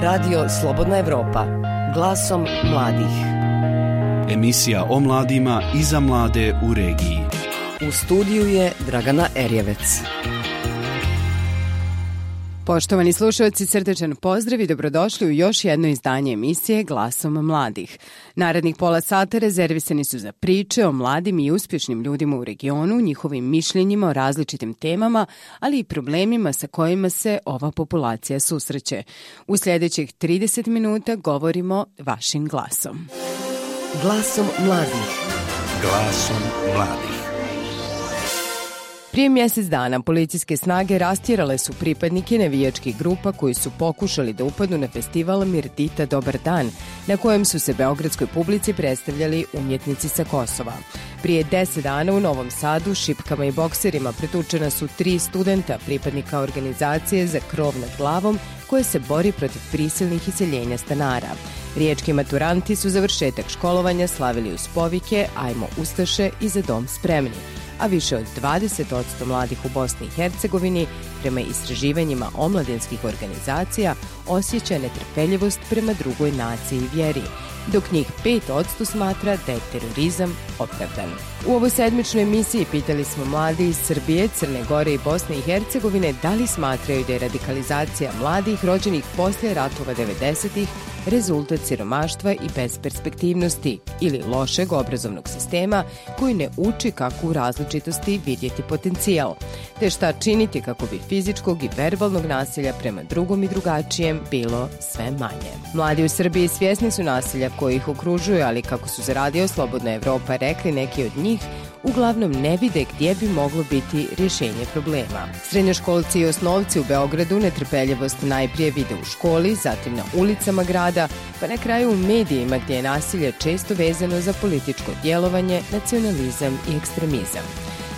Radio Slobodna Evropa. Glasom mladih. Emisija o mladima i za mlade u regiji. U studiju je Dragana Erjevec. Poštovani slušalci, srdečan pozdrav i dobrodošli u još jedno izdanje emisije Glasom mladih. Narednih pola sata rezervisani su za priče o mladim i uspješnim ljudima u regionu, njihovim mišljenjima o različitim temama, ali i problemima sa kojima se ova populacija susreće. U sljedećih 30 minuta govorimo vašim glasom. Glasom mladih. Glasom mladih. Prije mjesec dana policijske snage rastjerale su pripadnike navijačkih grupa koji su pokušali da upadnu na festival Mirdita Dobar dan, na kojem su se beogradskoj publici predstavljali umjetnici sa Kosova. Prije deset dana u Novom Sadu šipkama i bokserima pretučena su tri studenta pripadnika organizacije za krov nad glavom koje se bori protiv prisilnih iseljenja stanara. Riječki maturanti su završetak školovanja slavili uz povike Ajmo Ustaše i za dom spremni a više od 20% mladih u Bosni i Hercegovini, prema istraživanjima omladinskih organizacija, osjeća netrpeljivost prema drugoj naciji i vjeri, dok njih 5% smatra da je terorizam opravdan. U ovoj sedmičnoj emisiji pitali smo mladi iz Srbije, Crne Gore i Bosne i Hercegovine da li smatraju da je radikalizacija mladih rođenih poslije ratova 90-ih rezultat siromaštva i besperspektivnosti ili lošeg obrazovnog sistema koji ne uči kako u različitosti vidjeti potencijal, te šta činiti kako bi fizičkog i verbalnog nasilja prema drugom i drugačijem bilo sve manje. Mladi u Srbiji svjesni su nasilja koji ih okružuju, ali kako su zaradio Slobodna Evropa rekli neki od njih, uglavnom ne vide gdje bi moglo biti rješenje problema. Srednjoškolci i osnovci u Beogradu netrpeljivost najprije vide u školi, zatim na ulicama grada, pa na kraju u medijima gdje je nasilje često vezano za političko djelovanje, nacionalizam i ekstremizam.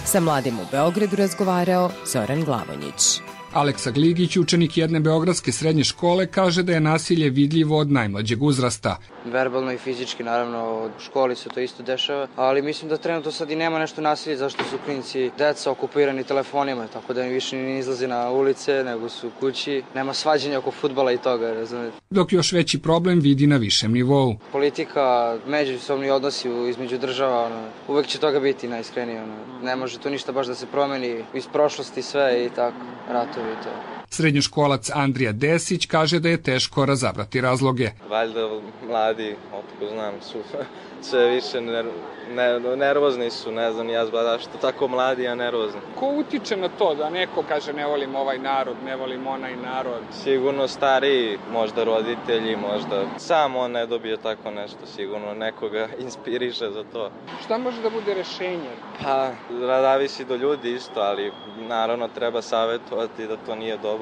Sa mladim u Beogradu razgovarao Zoran Glavonjić. Aleksa Gligić, učenik jedne beogradske srednje škole, kaže da je nasilje vidljivo od najmlađeg uzrasta. Verbalno i fizički, naravno, u školi se to isto dešava, ali mislim da trenutno sad i nema nešto nasilje, zašto su klinici deca okupirani telefonima, tako da mi više ni izlazi na ulice, nego su kući. Nema svađanja oko futbala i toga, razumete. Dok još veći problem vidi na višem nivou. Politika, međusobni odnosi između država, ono, uvek će toga biti najiskrenije. Ono. Ne može to ništa baš da se promeni iz prošlosti sve i tako, ratu to. Srednjoškolac Andrija Desić kaže da je teško razabrati razloge. Valjda mladi, otko znam, su sve više ner, ner, nervozni su, ne znam ja zbada što tako mladi, a nervozni. Ko utiče na to da neko kaže ne volim ovaj narod, ne volim onaj narod? Sigurno stariji, možda roditelji, možda sam on ne dobije tako nešto, sigurno nekoga inspiriše za to. Šta može da bude rešenje? Pa, zavisi do ljudi isto, ali naravno treba savjetovati da to nije dobro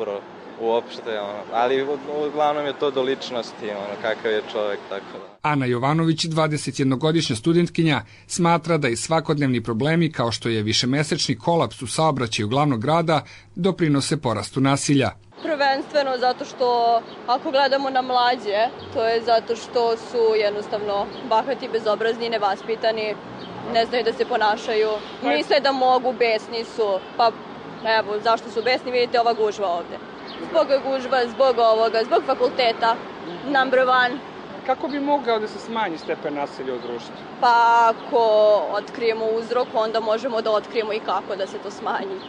uopšte, ono. ali uglavnom je to do ličnosti, ono, kakav je čovjek, tako da. Ana Jovanović, 21-godišnja studentkinja, smatra da i svakodnevni problemi kao što je višemesečni kolaps u saobraćaju glavnog grada doprinose porastu nasilja. Prvenstveno zato što ako gledamo na mlađe, to je zato što su jednostavno bahati, bezobrazni, nevaspitani, ne znaju da se ponašaju, misle da mogu, besni su, pa evo, zašto su besni, vidite ova gužva ovde zbog gužba, zbog ovoga, zbog fakulteta, number one. Kako bi mogao da se smanji stepen nasilja u društvu? Pa ako otkrijemo uzrok, onda možemo da otkrijemo i kako da se to smanji.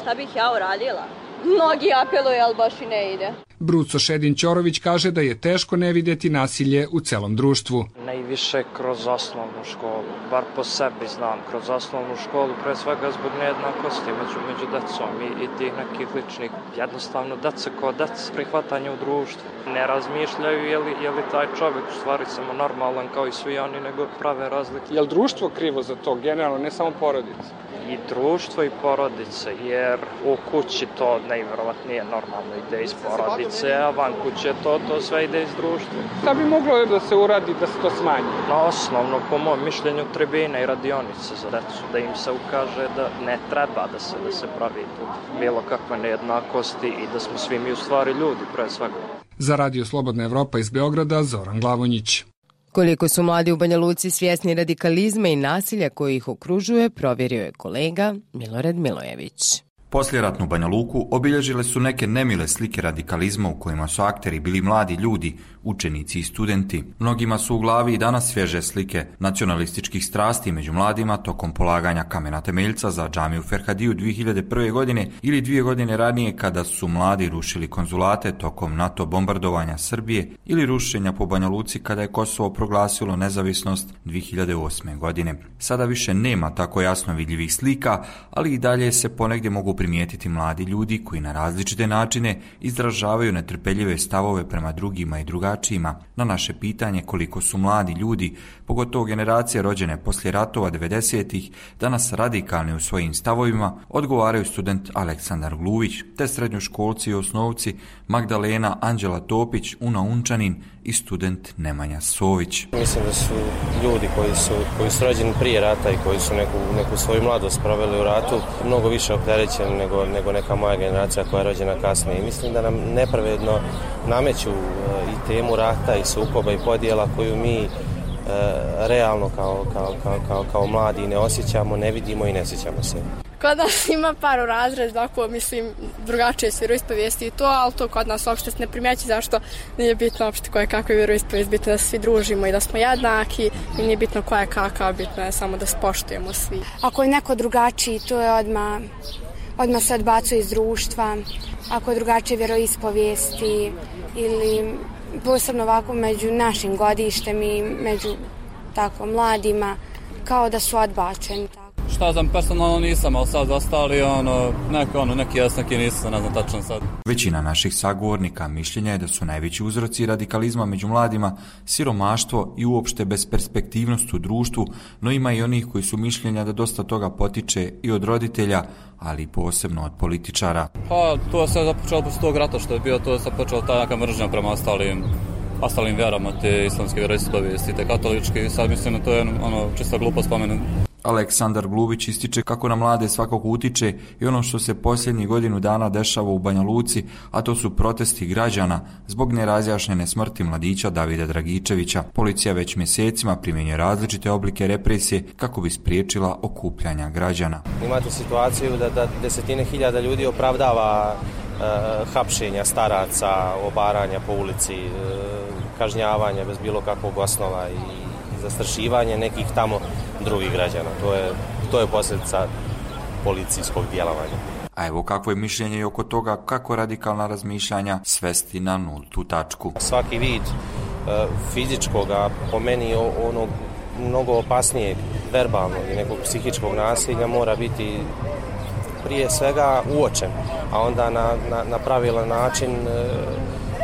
Šta bih ja uradila? Mnogi apeluju, ali baš i ne ide. Bruco Šedin-Ćorović kaže da je teško ne vidjeti nasilje u celom društvu. Najviše kroz osnovnu školu, bar po sebi znam, kroz osnovnu školu, pre svega zbog nejednakosti među, među decom i, i tih nekih ličnih, jednostavno deca ko deca, prihvatanje u društvu. Ne razmišljaju je li, je li taj čovjek u stvari samo normalan kao i svi oni, nego prave razlike. Je li društvo krivo za to, generalno, ne samo porodice? I društvo i porodice, jer u kući to najvjerovatnije normalno ide iz porodice porodice, a van kuće to, to sve ide iz društva. Šta bi moglo da se uradi da se to smanji? Na osnovno, po mojom mišljenju, tribine i radionice za decu, da im se ukaže da ne treba da se da se pravi tu bilo kakve nejednakosti i da smo svi mi u stvari ljudi, pre svega. Za Radio Slobodna Evropa iz Beograda, Zoran Glavonjić. Koliko su mladi u Banja Luci svjesni radikalizma i nasilja koji ih okružuje, provjerio je kolega Milorad Milojević. Posljeratnu Banja Luku obilježile su neke nemile slike radikalizma u kojima su akteri bili mladi ljudi, učenici i studenti. Mnogima su u glavi i danas svježe slike nacionalističkih strasti među mladima tokom polaganja kamena temeljca za džamiju Ferhadiju 2001. godine ili dvije godine ranije kada su mladi rušili konzulate tokom NATO bombardovanja Srbije ili rušenja po Banja Luci kada je Kosovo proglasilo nezavisnost 2008. godine. Sada više nema tako jasno vidljivih slika, ali i dalje se ponegdje mogu primijetiti mladi ljudi koji na različite načine izražavaju netrpeljive stavove prema drugima i drugačijima. Na naše pitanje koliko su mladi ljudi, pogotovo generacije rođene poslije ratova 90-ih, danas radikalni u svojim stavovima, odgovaraju student Aleksandar Gluvić, te srednjoškolci i osnovci Magdalena Anđela Topić, Una Unčanin i student Nemanja Sović. Mislim da su ljudi koji su, koji su rođeni prije rata i koji su neku, neku svoju mladost proveli u ratu mnogo više opterećeni nego, nego neka moja generacija koja je rođena kasnije. I mislim da nam nepravedno nameću e, i temu rata i sukoba i podijela koju mi e, realno kao, kao, kao, kao, kao mladi ne osjećamo, ne vidimo i ne sjećamo se. Kod nas ima par razred, ako mislim drugačije se vjeroispovijesti i to, ali to kod nas uopšte se ne primjeći zašto nije bitno uopšte koje kakve vjeroispovijest, bitno da svi družimo i da smo jednaki i nije bitno koja je kakav, bitno je samo da spoštujemo svi. Ako je neko drugačiji, to je odma odmah se odbacuje iz društva, ako je drugačije vjeroispovijesti ili posebno ovako među našim godištem i među tako mladima, kao da su odbačeni. Šta znam, personalno nisam, ali sad ostali, ono, neko, ono, neki jas, neki nisam, ne znam tačno sad. Većina naših sagovornika mišljenja je da su najveći uzroci radikalizma među mladima siromaštvo i uopšte besperspektivnost u društvu, no ima i onih koji su mišljenja da dosta toga potiče i od roditelja, ali posebno od političara. Pa, to se započelo posle tog rata što je bio, to se počelo ta neka mržnja prema ostalim ostalim vjerama, te islamske vjeroispovijesti, te katoličke, sad mislim da to je ono, čisto glupo spomenuti. Aleksandar Glubić ističe kako na mlade svakako utiče i ono što se posljednji godinu dana dešava u Banja Luci, a to su protesti građana zbog nerazjašnjene smrti mladića Davida Dragičevića. Policija već mjesecima primjenje različite oblike represije kako bi spriječila okupljanja građana. Imate situaciju da, da desetine hiljada ljudi opravdava e, hapšenja staraca, obaranja po ulici, e, kažnjavanja bez bilo kakvog osnova i zastrašivanje nekih tamo drugih građana. To je, to je posljedica policijskog djelovanja. A evo kakvo je mišljenje i oko toga kako radikalna razmišljanja svesti na nultu tačku. Svaki vid e, fizičkog, a po meni ono mnogo opasnije verbalnog i nekog psihičkog nasilja mora biti prije svega uočen, a onda na, na, na pravilan način e,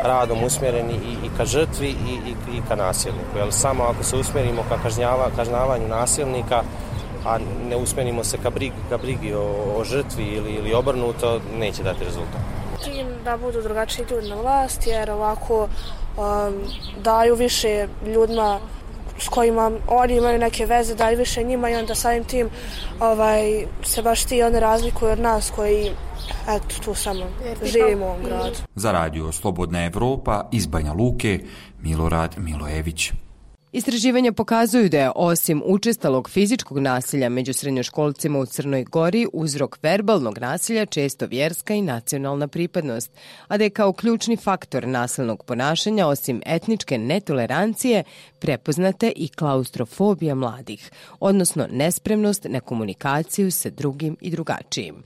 radom usmjereni i, i ka žrtvi i, i, i ka nasilniku. Jer samo ako se usmjerimo ka kažnjava, kažnjavanju nasilnika, a ne usmjerimo se ka brigi, ka brigi o, o žrtvi ili, ili obrnuto, neće dati rezultat. Tim da budu drugačiji ljudi na vlast, jer ovako um, daju više ljudima s kojima oni imaju neke veze, daj više njima i onda samim tim ovaj, se baš ti one razlikuju od nas koji eto, tu samo živimo u ovom gradu. Za radio Slobodna Evropa iz Banja Luke, Milorad Milojević. Istraživanja pokazuju da je osim učestalog fizičkog nasilja među srednjoškolcima u Crnoj Gori uzrok verbalnog nasilja često vjerska i nacionalna pripadnost, a da je kao ključni faktor nasilnog ponašanja osim etničke netolerancije prepoznate i klaustrofobija mladih, odnosno nespremnost na komunikaciju sa drugim i drugačijim.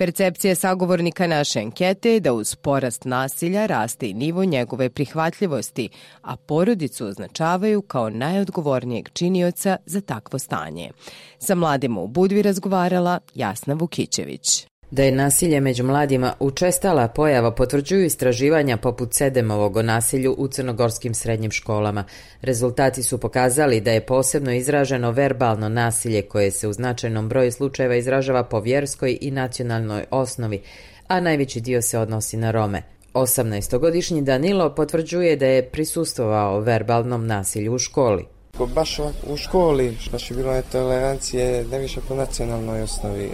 Percepcija sagovornika naše ankete je da uz porast nasilja raste i nivo njegove prihvatljivosti, a porodicu označavaju kao najodgovornijeg činioca za takvo stanje. Sa mladima u Budvi razgovarala Jasna Vukićević. Da je nasilje među mladima učestala pojava potvrđuju istraživanja poput Sedemovog o nasilju u crnogorskim srednjim školama. Rezultati su pokazali da je posebno izraženo verbalno nasilje koje se u značajnom broju slučajeva izražava po vjerskoj i nacionalnoj osnovi, a najveći dio se odnosi na Rome. 18-godišnji Danilo potvrđuje da je prisustovao verbalnom nasilju u školi. Baš u školi, baš je bilo netolerancije, ne više po nacionalnoj osnovi.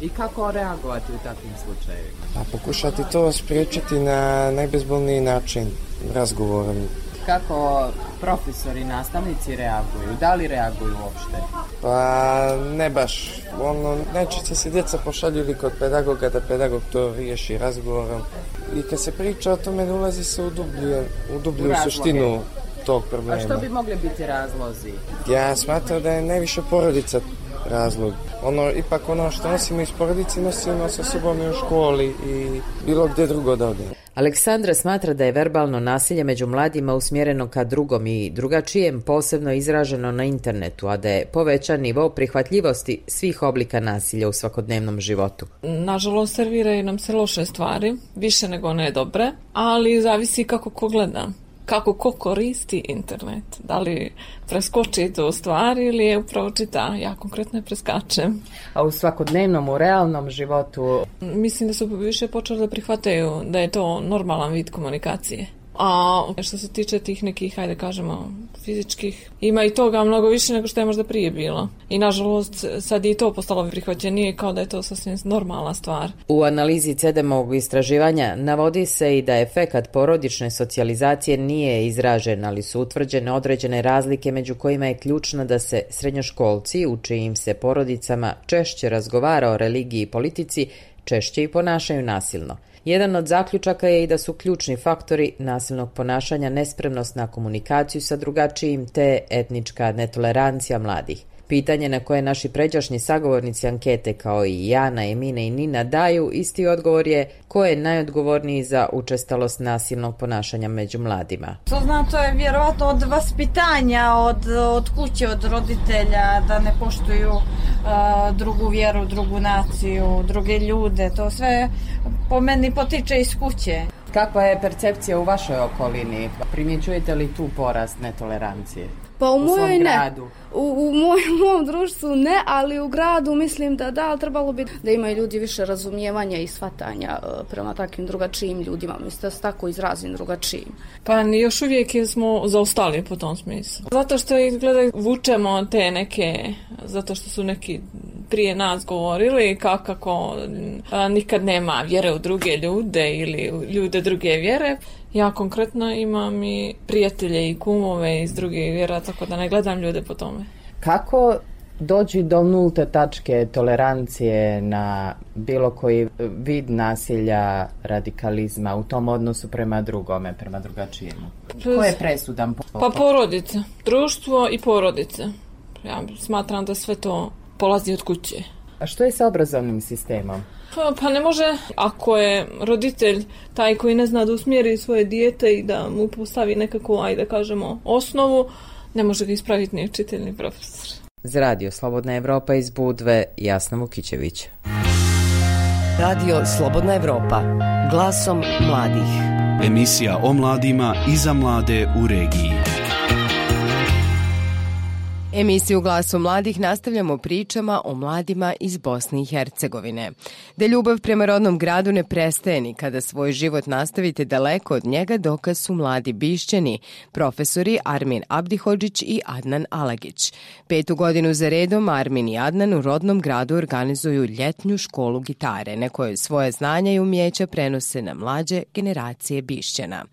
I kako reagovati u takvim slučajevima? A pokušati to spriječiti na najbezbolniji način, razgovorom. Kako profesori i nastavnici reaguju? Da li reaguju uopšte? Pa ne baš. Ono, najčešće se djeca pošalju kod pedagoga da pedagog to riješi razgovorom. I kad se priča o tome, ne ulazi se u dublju, u dublju u suštinu tog problema. A što bi mogli biti razlozi? Ja smatram da je najviše porodica razlog. Ono, ipak ono što nosimo iz porodice nosimo sa sobom i u školi i bilo gdje drugo da odemo. Aleksandra smatra da je verbalno nasilje među mladima usmjereno ka drugom i drugačijem posebno izraženo na internetu, a da je povećan nivo prihvatljivosti svih oblika nasilja u svakodnevnom životu. Nažalost, serviraju nam se loše stvari, više nego ne dobre, ali zavisi kako ko gleda kako ko koristi internet. Da li preskoči to stvari ili je upravo čita. Ja konkretno je preskačem. A u svakodnevnom, u realnom životu? Mislim da su više počeli da prihvataju da je to normalan vid komunikacije. A što se tiče tih nekih, hajde kažemo, fizičkih, ima i toga mnogo više nego što je možda prije bilo. I nažalost, sad i to postalo prihvaćenije kao da je to sasvim normalna stvar. U analizi CEDEMovog istraživanja navodi se i da efekat porodične socijalizacije nije izražen, ali su utvrđene određene razlike među kojima je ključno da se srednjoškolci, u čijim se porodicama češće razgovara o religiji i politici, češće i ponašaju nasilno. Jedan od zaključaka je i da su ključni faktori nasilnog ponašanja nespremnost na komunikaciju sa drugačijim te etnička netolerancija mladih. Pitanje na koje naši pređašnji sagovornici ankete kao i Jana, Emine i Nina daju, isti odgovor je ko je najodgovorniji za učestalost nasilnog ponašanja među mladima. To znam, to je vjerovatno od vaspitanja, od, od kuće, od roditelja, da ne poštuju uh, drugu vjeru, drugu naciju, druge ljude. To sve po meni potiče iz kuće. Kakva je percepcija u vašoj okolini? Primjećujete li tu porast netolerancije? Pa u, u mojoj ne. U, u moj, mom društvu ne, ali u gradu mislim da da, trebalo bi da imaju ljudi više razumijevanja i shvatanja e, prema takvim drugačijim ljudima. Mislim da se tako izrazim drugačijim. Pa još uvijek smo zaostali po tom smislu. Zato što izgleda vučemo te neke, zato što su neki prije nas govorili kako a, nikad nema vjere u druge ljude ili u ljude druge vjere. Ja konkretno imam i prijatelje i kumove iz druge vjera, tako da ne gledam ljude po tome. Kako doći do nulte tačke tolerancije na bilo koji vid nasilja, radikalizma u tom odnosu prema drugome, prema drugačijemu? Ko je presudan? Po... Pa porodice. Društvo i porodice. Ja smatram da sve to polazi od kuće. A što je sa obrazovnim sistemom? Pa, pa ne može, ako je roditelj taj koji ne zna da usmjeri svoje dijete i da mu postavi nekako, ajde da kažemo, osnovu, ne može ga ispraviti ni učitelj ni profesor. Za radio Slobodna Evropa iz Budve, Jasna Vukićević. Radio Slobodna Evropa, glasom mladih. Emisija o mladima i za mlade u regiji. Emisiju Glasu mladih nastavljamo pričama o mladima iz Bosne i Hercegovine. Da ljubav prema rodnom gradu ne prestaje ni kada svoj život nastavite daleko od njega dokaz su mladi bišćani, profesori Armin Abdihođić i Adnan Alagić. Petu godinu za redom Armin i Adnan u rodnom gradu organizuju ljetnju školu gitare na kojoj svoje znanja i umjeća prenose na mlađe generacije bišćana.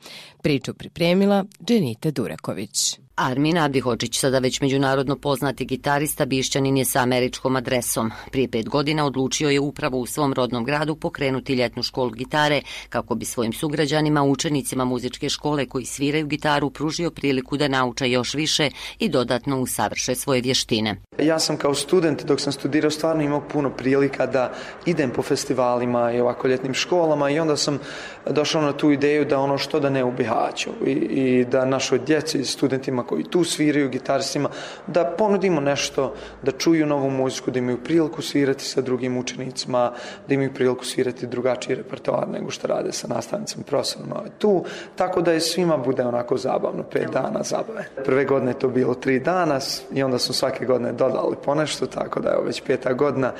Priču pripremila Dženita Duraković. Armin Abdihočić, sada već međunarodno poznati gitarista, bišćanin je sa američkom adresom. Prije pet godina odlučio je upravo u svom rodnom gradu pokrenuti ljetnu školu gitare kako bi svojim sugrađanima, učenicima muzičke škole koji sviraju gitaru, pružio priliku da nauča još više i dodatno usavrše svoje vještine. Ja sam kao student, dok sam studirao, stvarno imao puno prilika da idem po festivalima i ovako ljetnim školama i onda sam došao na tu ideju da ono što da ne u Bihaću i, i da našoj djeci, studentima koji tu sviraju gitaristima, da ponudimo nešto, da čuju novu muziku, da imaju priliku svirati sa drugim učenicima, da imaju priliku svirati drugačiji repertoar nego što rade sa nastavnicama i profesorima tu, tako da je svima bude onako zabavno, pet dana zabave. Prve godine je to bilo tri dana i onda su svake godine dodali ponešto, tako da je već peta godina.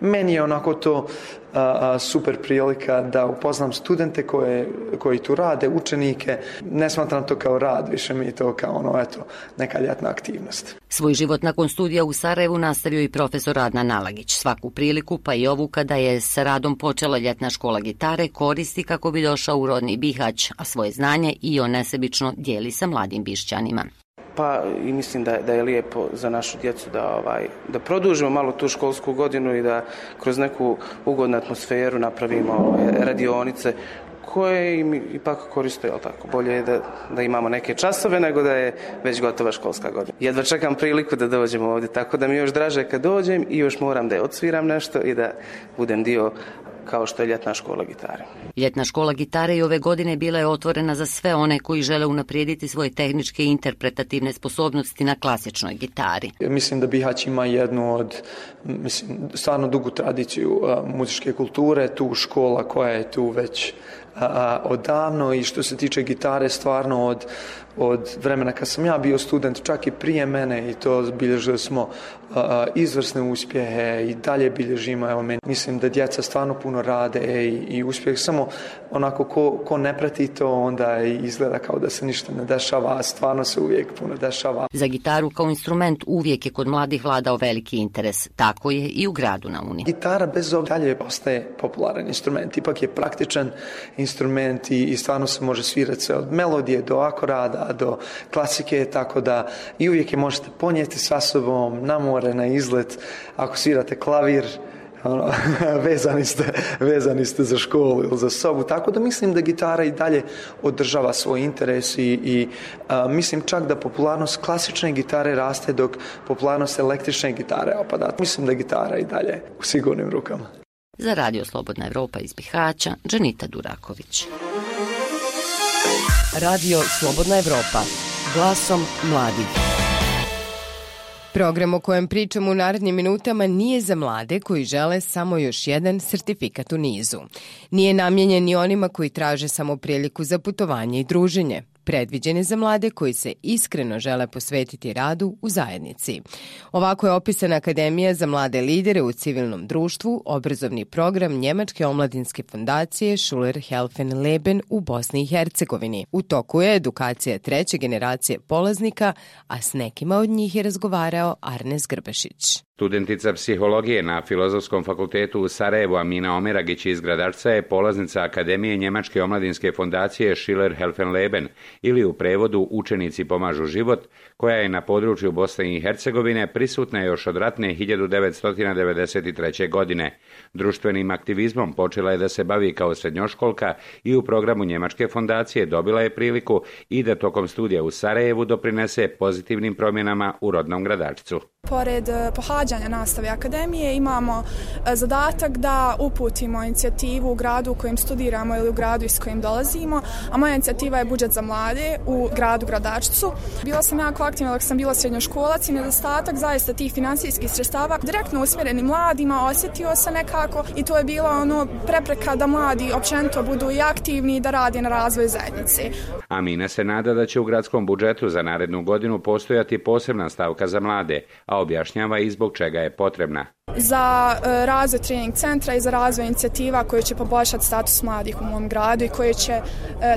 Meni je onako to a, super prilika da upoznam studente koje, koji tu rade, učenike. Ne smatram to kao rad, više mi je to kao ono, eto, neka ljetna aktivnost. Svoj život nakon studija u Sarajevu nastavio i profesor Adnan Nalagić. Svaku priliku, pa i ovu kada je sa radom počela ljetna škola gitare, koristi kako bi došao u rodni Bihać, a svoje znanje i on nesebično dijeli sa mladim bišćanima. Pa i mislim da, da je lijepo za našu djecu da ovaj da produžimo malo tu školsku godinu i da kroz neku ugodnu atmosferu napravimo ovaj, radionice koje im ipak koriste, jel tako? Bolje je da, da imamo neke časove nego da je već gotova školska godina. Jedva čekam priliku da dođemo ovdje, tako da mi još draže kad dođem i još moram da odsviram nešto i da budem dio kao što je ljetna škola gitare. Ljetna škola gitare i ove godine bila je otvorena za sve one koji žele unaprijediti svoje tehničke i interpretativne sposobnosti na klasičnoj gitari. Mislim da Bihać ima jednu od, mislim, stvarno dugu tradiciju muzičke kulture, tu škola koja je tu već a, odavno i što se tiče gitare stvarno od, od vremena kad sam ja bio student čak i prije mene i to bilježili smo a, izvrsne uspjehe i dalje bilježimo evo meni mislim da djeca stvarno puno rade i, i uspjeh samo onako ko, ko ne prati to onda izgleda kao da se ništa ne dešava a stvarno se uvijek puno dešava. Za gitaru kao instrument uvijek je kod mladih vladao veliki interes tako je i u gradu na Uni. Gitara bez ovdje dalje ostaje popularan instrument ipak je praktičan instrument i, i stvarno se može svirati sve od melodije do akorada do klasike, tako da i uvijek je možete ponijeti sa sobom na more, na izlet, ako svirate klavir, ono, vezani, ste, vezani ste za školu ili za sobu, tako da mislim da gitara i dalje održava svoj interes i, i a, mislim čak da popularnost klasične gitare raste dok popularnost električne gitare opada. Mislim da gitara i dalje u sigurnim rukama. Za Radio Slobodna Evropa iz Bihaća, Džanita Duraković. Radio Slobodna Evropa. Glasom mladih. Program o kojem pričamo u narednim minutama nije za mlade koji žele samo još jedan sertifikat u nizu. Nije namjenjen ni onima koji traže samo priliku za putovanje i druženje predviđene za mlade koji se iskreno žele posvetiti radu u zajednici. Ovako je opisana Akademija za mlade lidere u civilnom društvu, obrazovni program Njemačke omladinske fondacije Schuler Helfen Leben u Bosni i Hercegovini. U toku je edukacija treće generacije polaznika, a s nekima od njih je razgovarao Arnes Grbešić. Studentica psihologije na Filozofskom fakultetu u Sarajevu Amina Omeragić iz Gradarca je polaznica Akademije Njemačke omladinske fondacije Schiller Helfenleben ili u prevodu Učenici pomažu život, koja je na području Bosne i Hercegovine prisutna još od ratne 1993. godine. Društvenim aktivizmom počela je da se bavi kao srednjoškolka i u programu Njemačke fondacije dobila je priliku i da tokom studija u Sarajevu doprinese pozitivnim promjenama u rodnom gradačcu. Pored eh, pohađanja nastave akademije imamo eh, zadatak da uputimo inicijativu u gradu u kojem studiramo ili u gradu iz kojim dolazimo, a moja inicijativa je budžet za mlade u gradu Gradačcu. Bila sam jako aktivna dok sam bila srednjoškolac i nedostatak zaista tih finansijskih sredstava direktno usmjereni mladima osjetio se nekako i to je bila ono prepreka da mladi općenito budu i aktivni i da radi na razvoju zajednice. Amina se nada da će u gradskom budžetu za narednu godinu postojati posebna stavka za mlade, a objašnjava i zbog čega je potrebna. Za e, razvoj trening centra i za razvoj inicijativa koje će poboljšati status mladih u mom gradu i koje će e,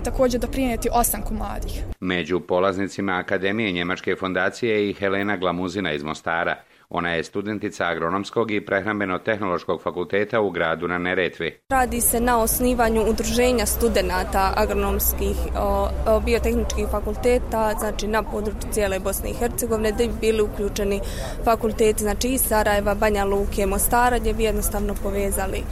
također doprinijeti ostanku mladih. Među polaznicima Akademije Njemačke fondacije je i Helena Glamuzina iz Mostara. Ona je studentica agronomskog i prehrambeno-tehnološkog fakulteta u gradu na Neretvi. Radi se na osnivanju udruženja studenta agronomskih o, o, biotehničkih fakulteta, znači na području cijele Bosne i Hercegovine, da bi bili uključeni fakulteti, znači i Sarajeva, Banja Luke, Mostara, gdje bi jednostavno povezali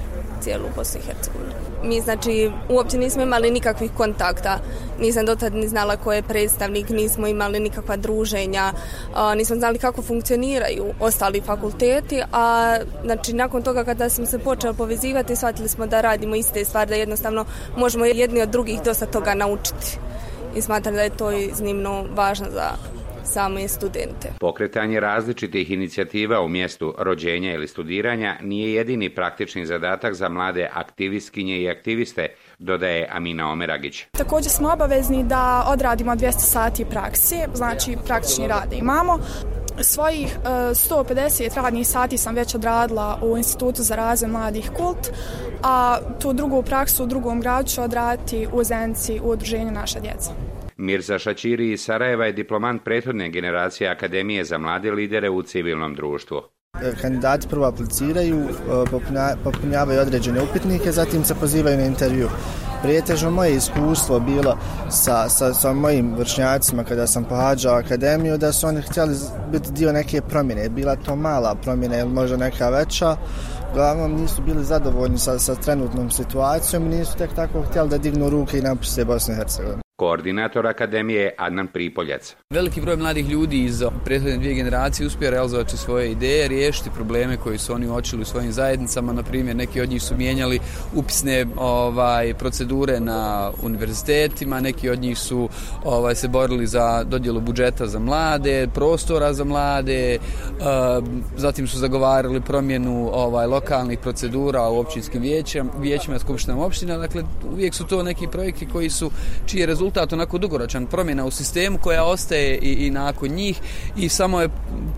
cijelu Bosnu i Hercegovinu. Mi znači uopće nismo imali nikakvih kontakta, nisam dotad ni znala ko je predstavnik, nismo imali nikakva druženja, a, nismo znali kako funkcioniraju ostali fakulteti, a znači nakon toga kada smo se počeli povezivati, shvatili smo da radimo iste stvari, da jednostavno možemo jedni od drugih dosta toga naučiti. I smatram da je to iznimno važno za same studente. Pokretanje različitih inicijativa u mjestu rođenja ili studiranja nije jedini praktični zadatak za mlade aktivistkinje i aktiviste, dodaje Amina Omeragić. Također smo obavezni da odradimo 200 sati praksi, znači praktični rad imamo. Svojih 150 radnih sati sam već odradila u Institutu za razvoj mladih kult, a tu drugu praksu u drugom gradu ću odraditi u Zenci u udruženju Naša djeca. Mirza Šačiri iz Sarajeva je diplomant prethodne generacije Akademije za mlade lidere u civilnom društvu. E, kandidati prvo apliciraju, e, popunjavaju određene upitnike, zatim se pozivaju na intervju. Prijetežno moje iskustvo bilo sa, sa, sa mojim vršnjacima kada sam pohađao akademiju da su oni htjeli biti dio neke promjene. Bila to mala promjena ili možda neka veća. Uglavnom nisu bili zadovoljni sa, sa trenutnom situacijom i nisu tek tako htjeli da dignu ruke i napuste Bosne i Hercegovine koordinator Akademije Adnan Pripoljac. Veliki broj mladih ljudi iz prethodne dvije generacije uspio realizovati svoje ideje, riješiti probleme koji su oni očili u svojim zajednicama. Na primjer, neki od njih su mijenjali upisne ovaj, procedure na univerzitetima, neki od njih su ovaj, se borili za dodjelu budžeta za mlade, prostora za mlade, uh, zatim su zagovarali promjenu ovaj, lokalnih procedura u općinskim vijećima, vijećima skupštinama opština. Dakle, uvijek su to neki projekti koji su, čiji rezultat rezultat onako dugoročan promjena u sistemu koja ostaje i, i nakon njih i samo je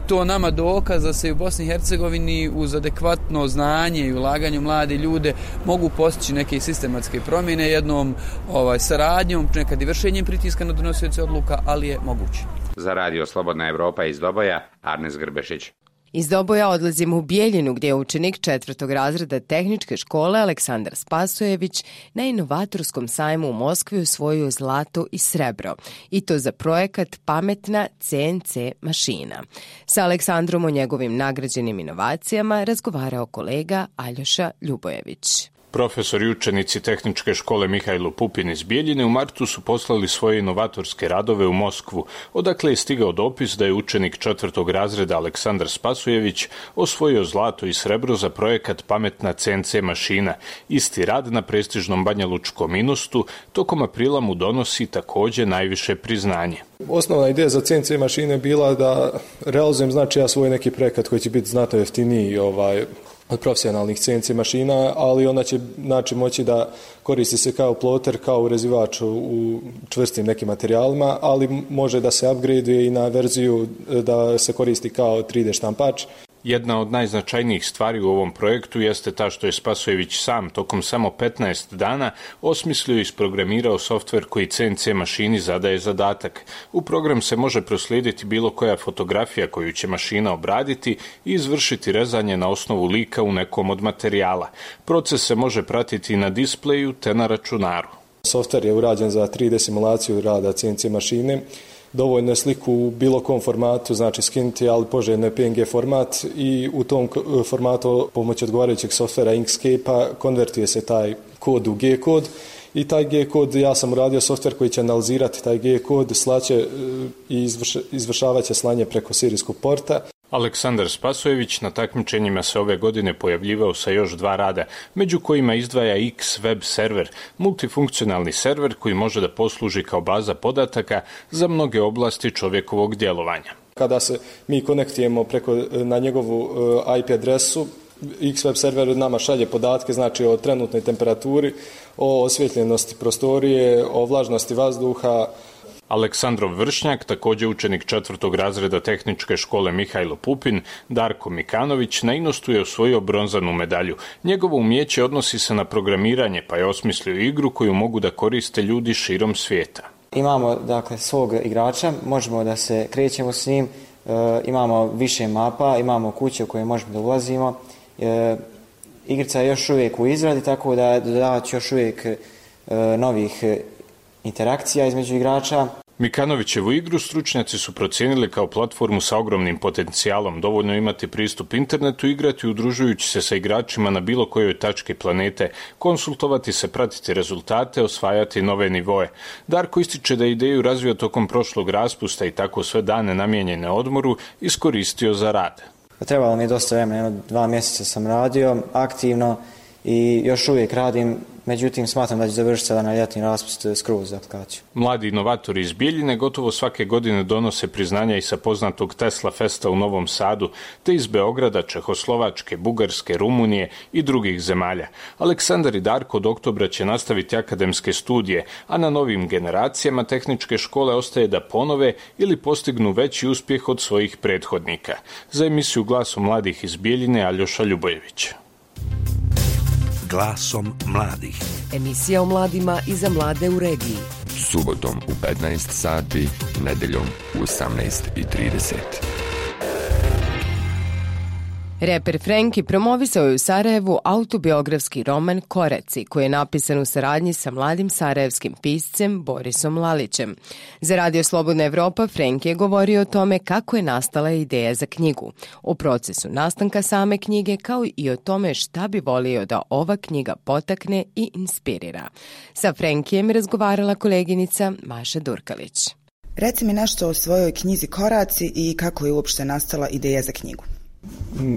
to nama dokaz da se u Bosni i Hercegovini uz adekvatno znanje i ulaganje mlade ljude mogu postići neke sistematske promjene jednom ovaj saradnjom, nekad i vršenjem pritiska na donosioce odluka, ali je moguće. Za radio Slobodna Evropa iz Doboja, Arnes Grbešić. Iz Doboja odlazimo u Bijeljinu gdje je učenik četvrtog razreda tehničke škole Aleksandar Spasojević na inovatorskom sajmu u Moskvi osvojio zlato i srebro i to za projekat Pametna CNC mašina. Sa Aleksandrom o njegovim nagrađenim inovacijama razgovarao kolega Aljoša Ljubojević. Profesor i učenici tehničke škole Mihajlo Pupin iz Bijeljine u martu su poslali svoje inovatorske radove u Moskvu, odakle je stigao dopis da je učenik četvrtog razreda Aleksandar Spasujević osvojio zlato i srebro za projekat Pametna CNC mašina. Isti rad na prestižnom Banja Lučkom tokom aprila mu donosi takođe najviše priznanje. Osnovna ideja za CNC mašine bila da realizujem znači ja svoj neki projekat koji će biti znatno jeftiniji ovaj, od profesionalnih CNC mašina, ali ona će znači, moći da koristi se kao ploter, kao urezivač u čvrstim nekim materijalima, ali može da se upgrade i na verziju e, da se koristi kao 3D štampač. Jedna od najznačajnijih stvari u ovom projektu jeste ta što je Spasojević sam tokom samo 15 dana osmislio i isprogramirao softver koji CNC mašini zadaje zadatak. U program se može proslijediti bilo koja fotografija koju će mašina obraditi i izvršiti rezanje na osnovu lika u nekom od materijala. Proces se može pratiti na displeju te na računaru. Softver je urađen za 3D simulaciju rada CNC mašine dovoljno je sliku u bilo kom formatu, znači skinuti, ali poželjno je PNG format i u tom e, formatu pomoću odgovarajućeg softvera Inkscape-a konvertuje se taj kod u G-kod i taj G-kod, ja sam uradio softver koji će analizirati taj G-kod, slaće e, i izvršavaće slanje preko sirijskog porta. Aleksandar Spasojević na takmičenjima se ove godine pojavljivao sa još dva rada, među kojima izdvaja X web server, multifunkcionalni server koji može da posluži kao baza podataka za mnoge oblasti čovjekovog djelovanja. Kada se mi konektujemo preko, e, na njegovu e, IP adresu, X web server nama šalje podatke, znači o trenutnoj temperaturi, o osvjetljenosti prostorije, o vlažnosti vazduha, Aleksandrov Vršnjak, također učenik četvrtog razreda tehničke škole Mihajlo Pupin, Darko Mikanović, na inostu je osvojio bronzanu medalju. Njegovo umjeće odnosi se na programiranje, pa je osmislio igru koju mogu da koriste ljudi širom svijeta. Imamo dakle svog igrača, možemo da se krećemo s njim, e, imamo više mapa, imamo kuće u koje možemo da ulazimo. E, igrica je još uvijek u izradi, tako da dodavat još uvijek e, novih interakcija između igrača. Mikanovićevu igru stručnjaci su procijenili kao platformu sa ogromnim potencijalom. Dovoljno imati pristup internetu, igrati udružujući se sa igračima na bilo kojoj tački planete, konsultovati se, pratiti rezultate, osvajati nove nivoje. Darko ističe da ideju razvio tokom prošlog raspusta i tako sve dane namijenjene odmoru iskoristio za rad. Trebalo mi je dosta vremena, dva mjeseca sam radio aktivno i još uvijek radim međutim smatram da će završiti sada na ljetni raspust eh, skroz za aplikaciju. Mladi inovatori iz Biljine gotovo svake godine donose priznanja i sa poznatog Tesla Festa u Novom Sadu, te iz Beograda, Čehoslovačke, Bugarske, Rumunije i drugih zemalja. Aleksandar i Darko od oktobra će nastaviti akademske studije, a na novim generacijama tehničke škole ostaje da ponove ili postignu veći uspjeh od svojih prethodnika. Za emisiju Glasu mladih iz Bijeljine Aljoša Ljubojević. Glasom mladih. Emisija o mladima i za mlade u regiji. Subotom u 15 sati, nedeljom u 18.30. Reper Frenki promovisao je u Sarajevu autobiografski roman Koreci, koji je napisan u saradnji sa mladim sarajevskim piscem Borisom Lalićem. Za Radio Slobodna Evropa Frenki je govorio o tome kako je nastala ideja za knjigu, o procesu nastanka same knjige, kao i o tome šta bi volio da ova knjiga potakne i inspirira. Sa Frenkijem razgovarala koleginica Maša Durkalić. Reci mi nešto o svojoj knjizi Koraci i kako je uopšte nastala ideja za knjigu.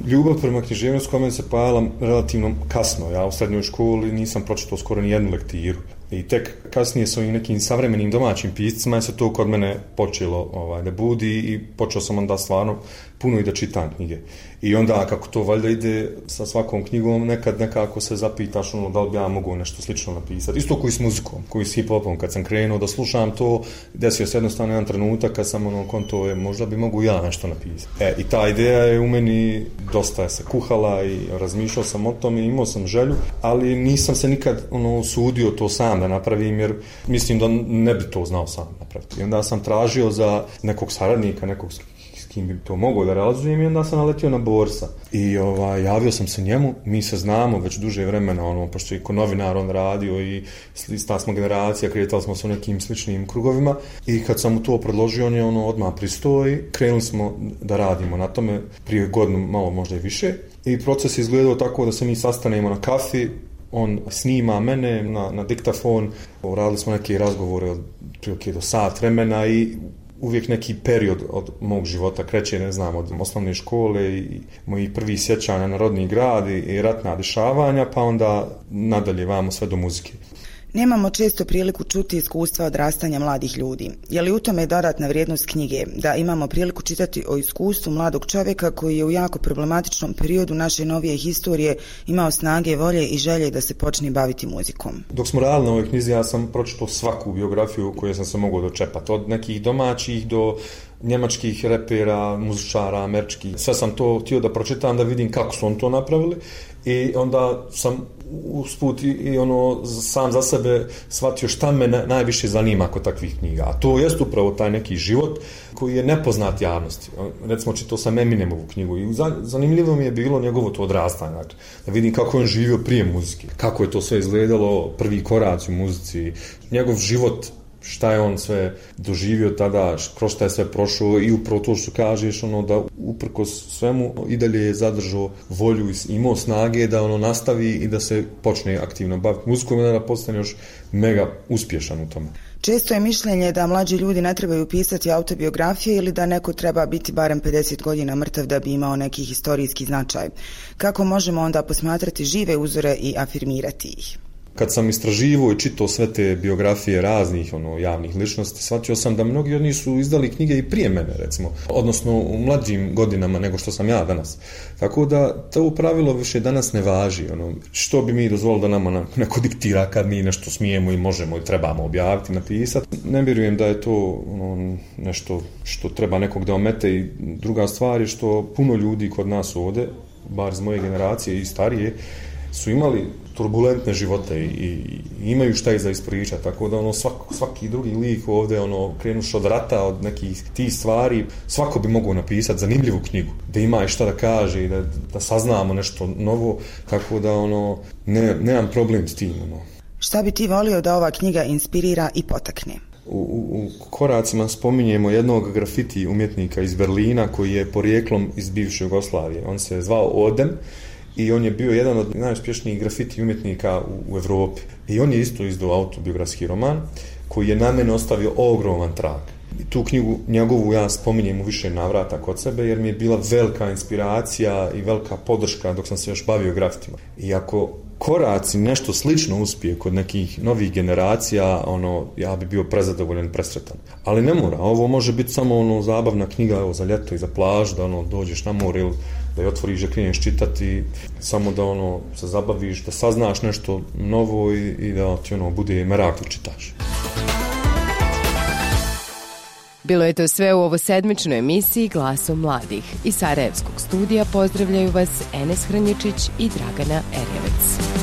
Ljubav prema književnosti kod mene se pojavila relativno kasno. Ja u srednjoj školi nisam pročitao skoro ni jednu lektiru. I tek kasnije s ovim nekim savremenim domaćim piscima je se to kod mene počelo ovaj, da budi i počeo sam onda stvarno puno i da čitam knjige. I onda kako to valjda ide sa svakom knjigom, nekad nekako se zapitaš ono da li bi ja mogu nešto slično napisati. Isto koji s muzikom, koji s hip-hopom, kad sam krenuo da slušam to, desio se jednostavno jedan trenutak kad sam ono konto je, možda bi mogu ja nešto napisati. E, i ta ideja je u meni dosta je se kuhala i razmišljao sam o tom i imao sam želju, ali nisam se nikad ono sudio to sam da napravim jer mislim da ne bi to znao sam napraviti. I onda sam tražio za nekog saradnika, nekog s kim bi to mogao da realizujem i onda sam naletio na Borsa. I ovaj, javio sam se njemu, mi se znamo već duže vremena, ono, pošto je ko novinar on radio i ta smo generacija, kretali smo se u nekim sličnim krugovima i kad sam mu to predložio, on je ono odmah pristoji, krenuli smo da radimo na tome prije godinu, malo možda i više. I proces je izgledao tako da se mi sastanemo na kafi, on snima mene na, na diktafon, uradili smo neke razgovore od prilike do sat vremena i uvijek neki period od mog života kreće, ne znam, od osnovne škole i moji prvi sjećanja na rodni grad i ratna dešavanja, pa onda nadalje vamo sve do muzike. Nemamo često priliku čuti iskustva odrastanja mladih ljudi. Je li u tome dodatna vrijednost knjige da imamo priliku čitati o iskustvu mladog čovjeka koji je u jako problematičnom periodu naše novije historije imao snage, volje i želje da se počne baviti muzikom? Dok smo radili na ovoj knjizi, ja sam pročitao svaku biografiju koju sam se mogao dočepati. Od nekih domaćih do njemačkih repera, muzičara, američkih. Sve sam to htio da pročitam, da vidim kako su on to napravili i onda sam usput i, i ono sam za sebe shvatio šta me najviše zanima kod takvih knjiga. A to jest upravo taj neki život koji je nepoznat javnosti. Recimo, čito sam Eminemovu knjigu i zanimljivo mi je bilo njegovo to odrastanje. Znači, da vidim kako je on živio prije muzike, kako je to sve izgledalo, prvi korac u muzici, njegov život šta je on sve doživio tada, kroz šta je sve prošao i upravo to što kažeš, ono, da uprko svemu i dalje je zadržao volju i imao snage da ono nastavi i da se počne aktivno baviti muzikom i da postane još mega uspješan u tome. Često je mišljenje da mlađi ljudi ne trebaju pisati autobiografije ili da neko treba biti barem 50 godina mrtav da bi imao neki historijski značaj. Kako možemo onda posmatrati žive uzore i afirmirati ih? Kad sam istraživo i čitao sve te biografije raznih ono javnih ličnosti, shvatio sam da mnogi od njih su izdali knjige i prije mene, recimo, odnosno u mlađim godinama nego što sam ja danas. Tako da to pravilo više danas ne važi. Ono, što bi mi dozvolilo da nama neko diktira kad mi nešto smijemo i možemo i trebamo objaviti, napisati. Ne vjerujem da je to ono, nešto što treba nekog da omete i druga stvar je što puno ljudi kod nas ovde, bar iz moje generacije i starije, su imali turbulentne živote i, i imaju šta i za ispričati, tako da ono svak, svaki drugi lik ovde ono krenuš od rata, od nekih tih stvari, svako bi mogao napisati zanimljivu knjigu, da ima i šta da kaže i da, da saznamo nešto novo, tako da ono ne, nemam problem s tim. Ono. Šta bi ti volio da ova knjiga inspirira i potakne? U, u, u koracima spominjemo jednog grafiti umjetnika iz Berlina koji je porijeklom iz bivše Jugoslavije. On se zvao Odem i on je bio jedan od najuspješnijih grafiti umjetnika u, u Evropi. I on je isto izdao autobiografski roman koji je na mene ostavio ogroman trag. I tu knjigu njegovu ja spominjem u više navrata kod sebe jer mi je bila velika inspiracija i velika podrška dok sam se još bavio grafitima. I ako koraci nešto slično uspije kod nekih novih generacija, ono, ja bi bio prezadovoljan, presretan. Ali ne mora, ovo može biti samo ono zabavna knjiga evo, za ljeto i za plaž, da ono, dođeš na more ili da je otvoriš, da kreneš čitati, samo da ono, se zabaviš, da saznaš nešto novo i, i da ti ono, bude merak da čitaš. Bilo je to sve u ovo sedmičnoj emisiji Glasom mladih. Iz Sarajevskog studija pozdravljaju vas Enes Hranjičić i Dragana Erjevec.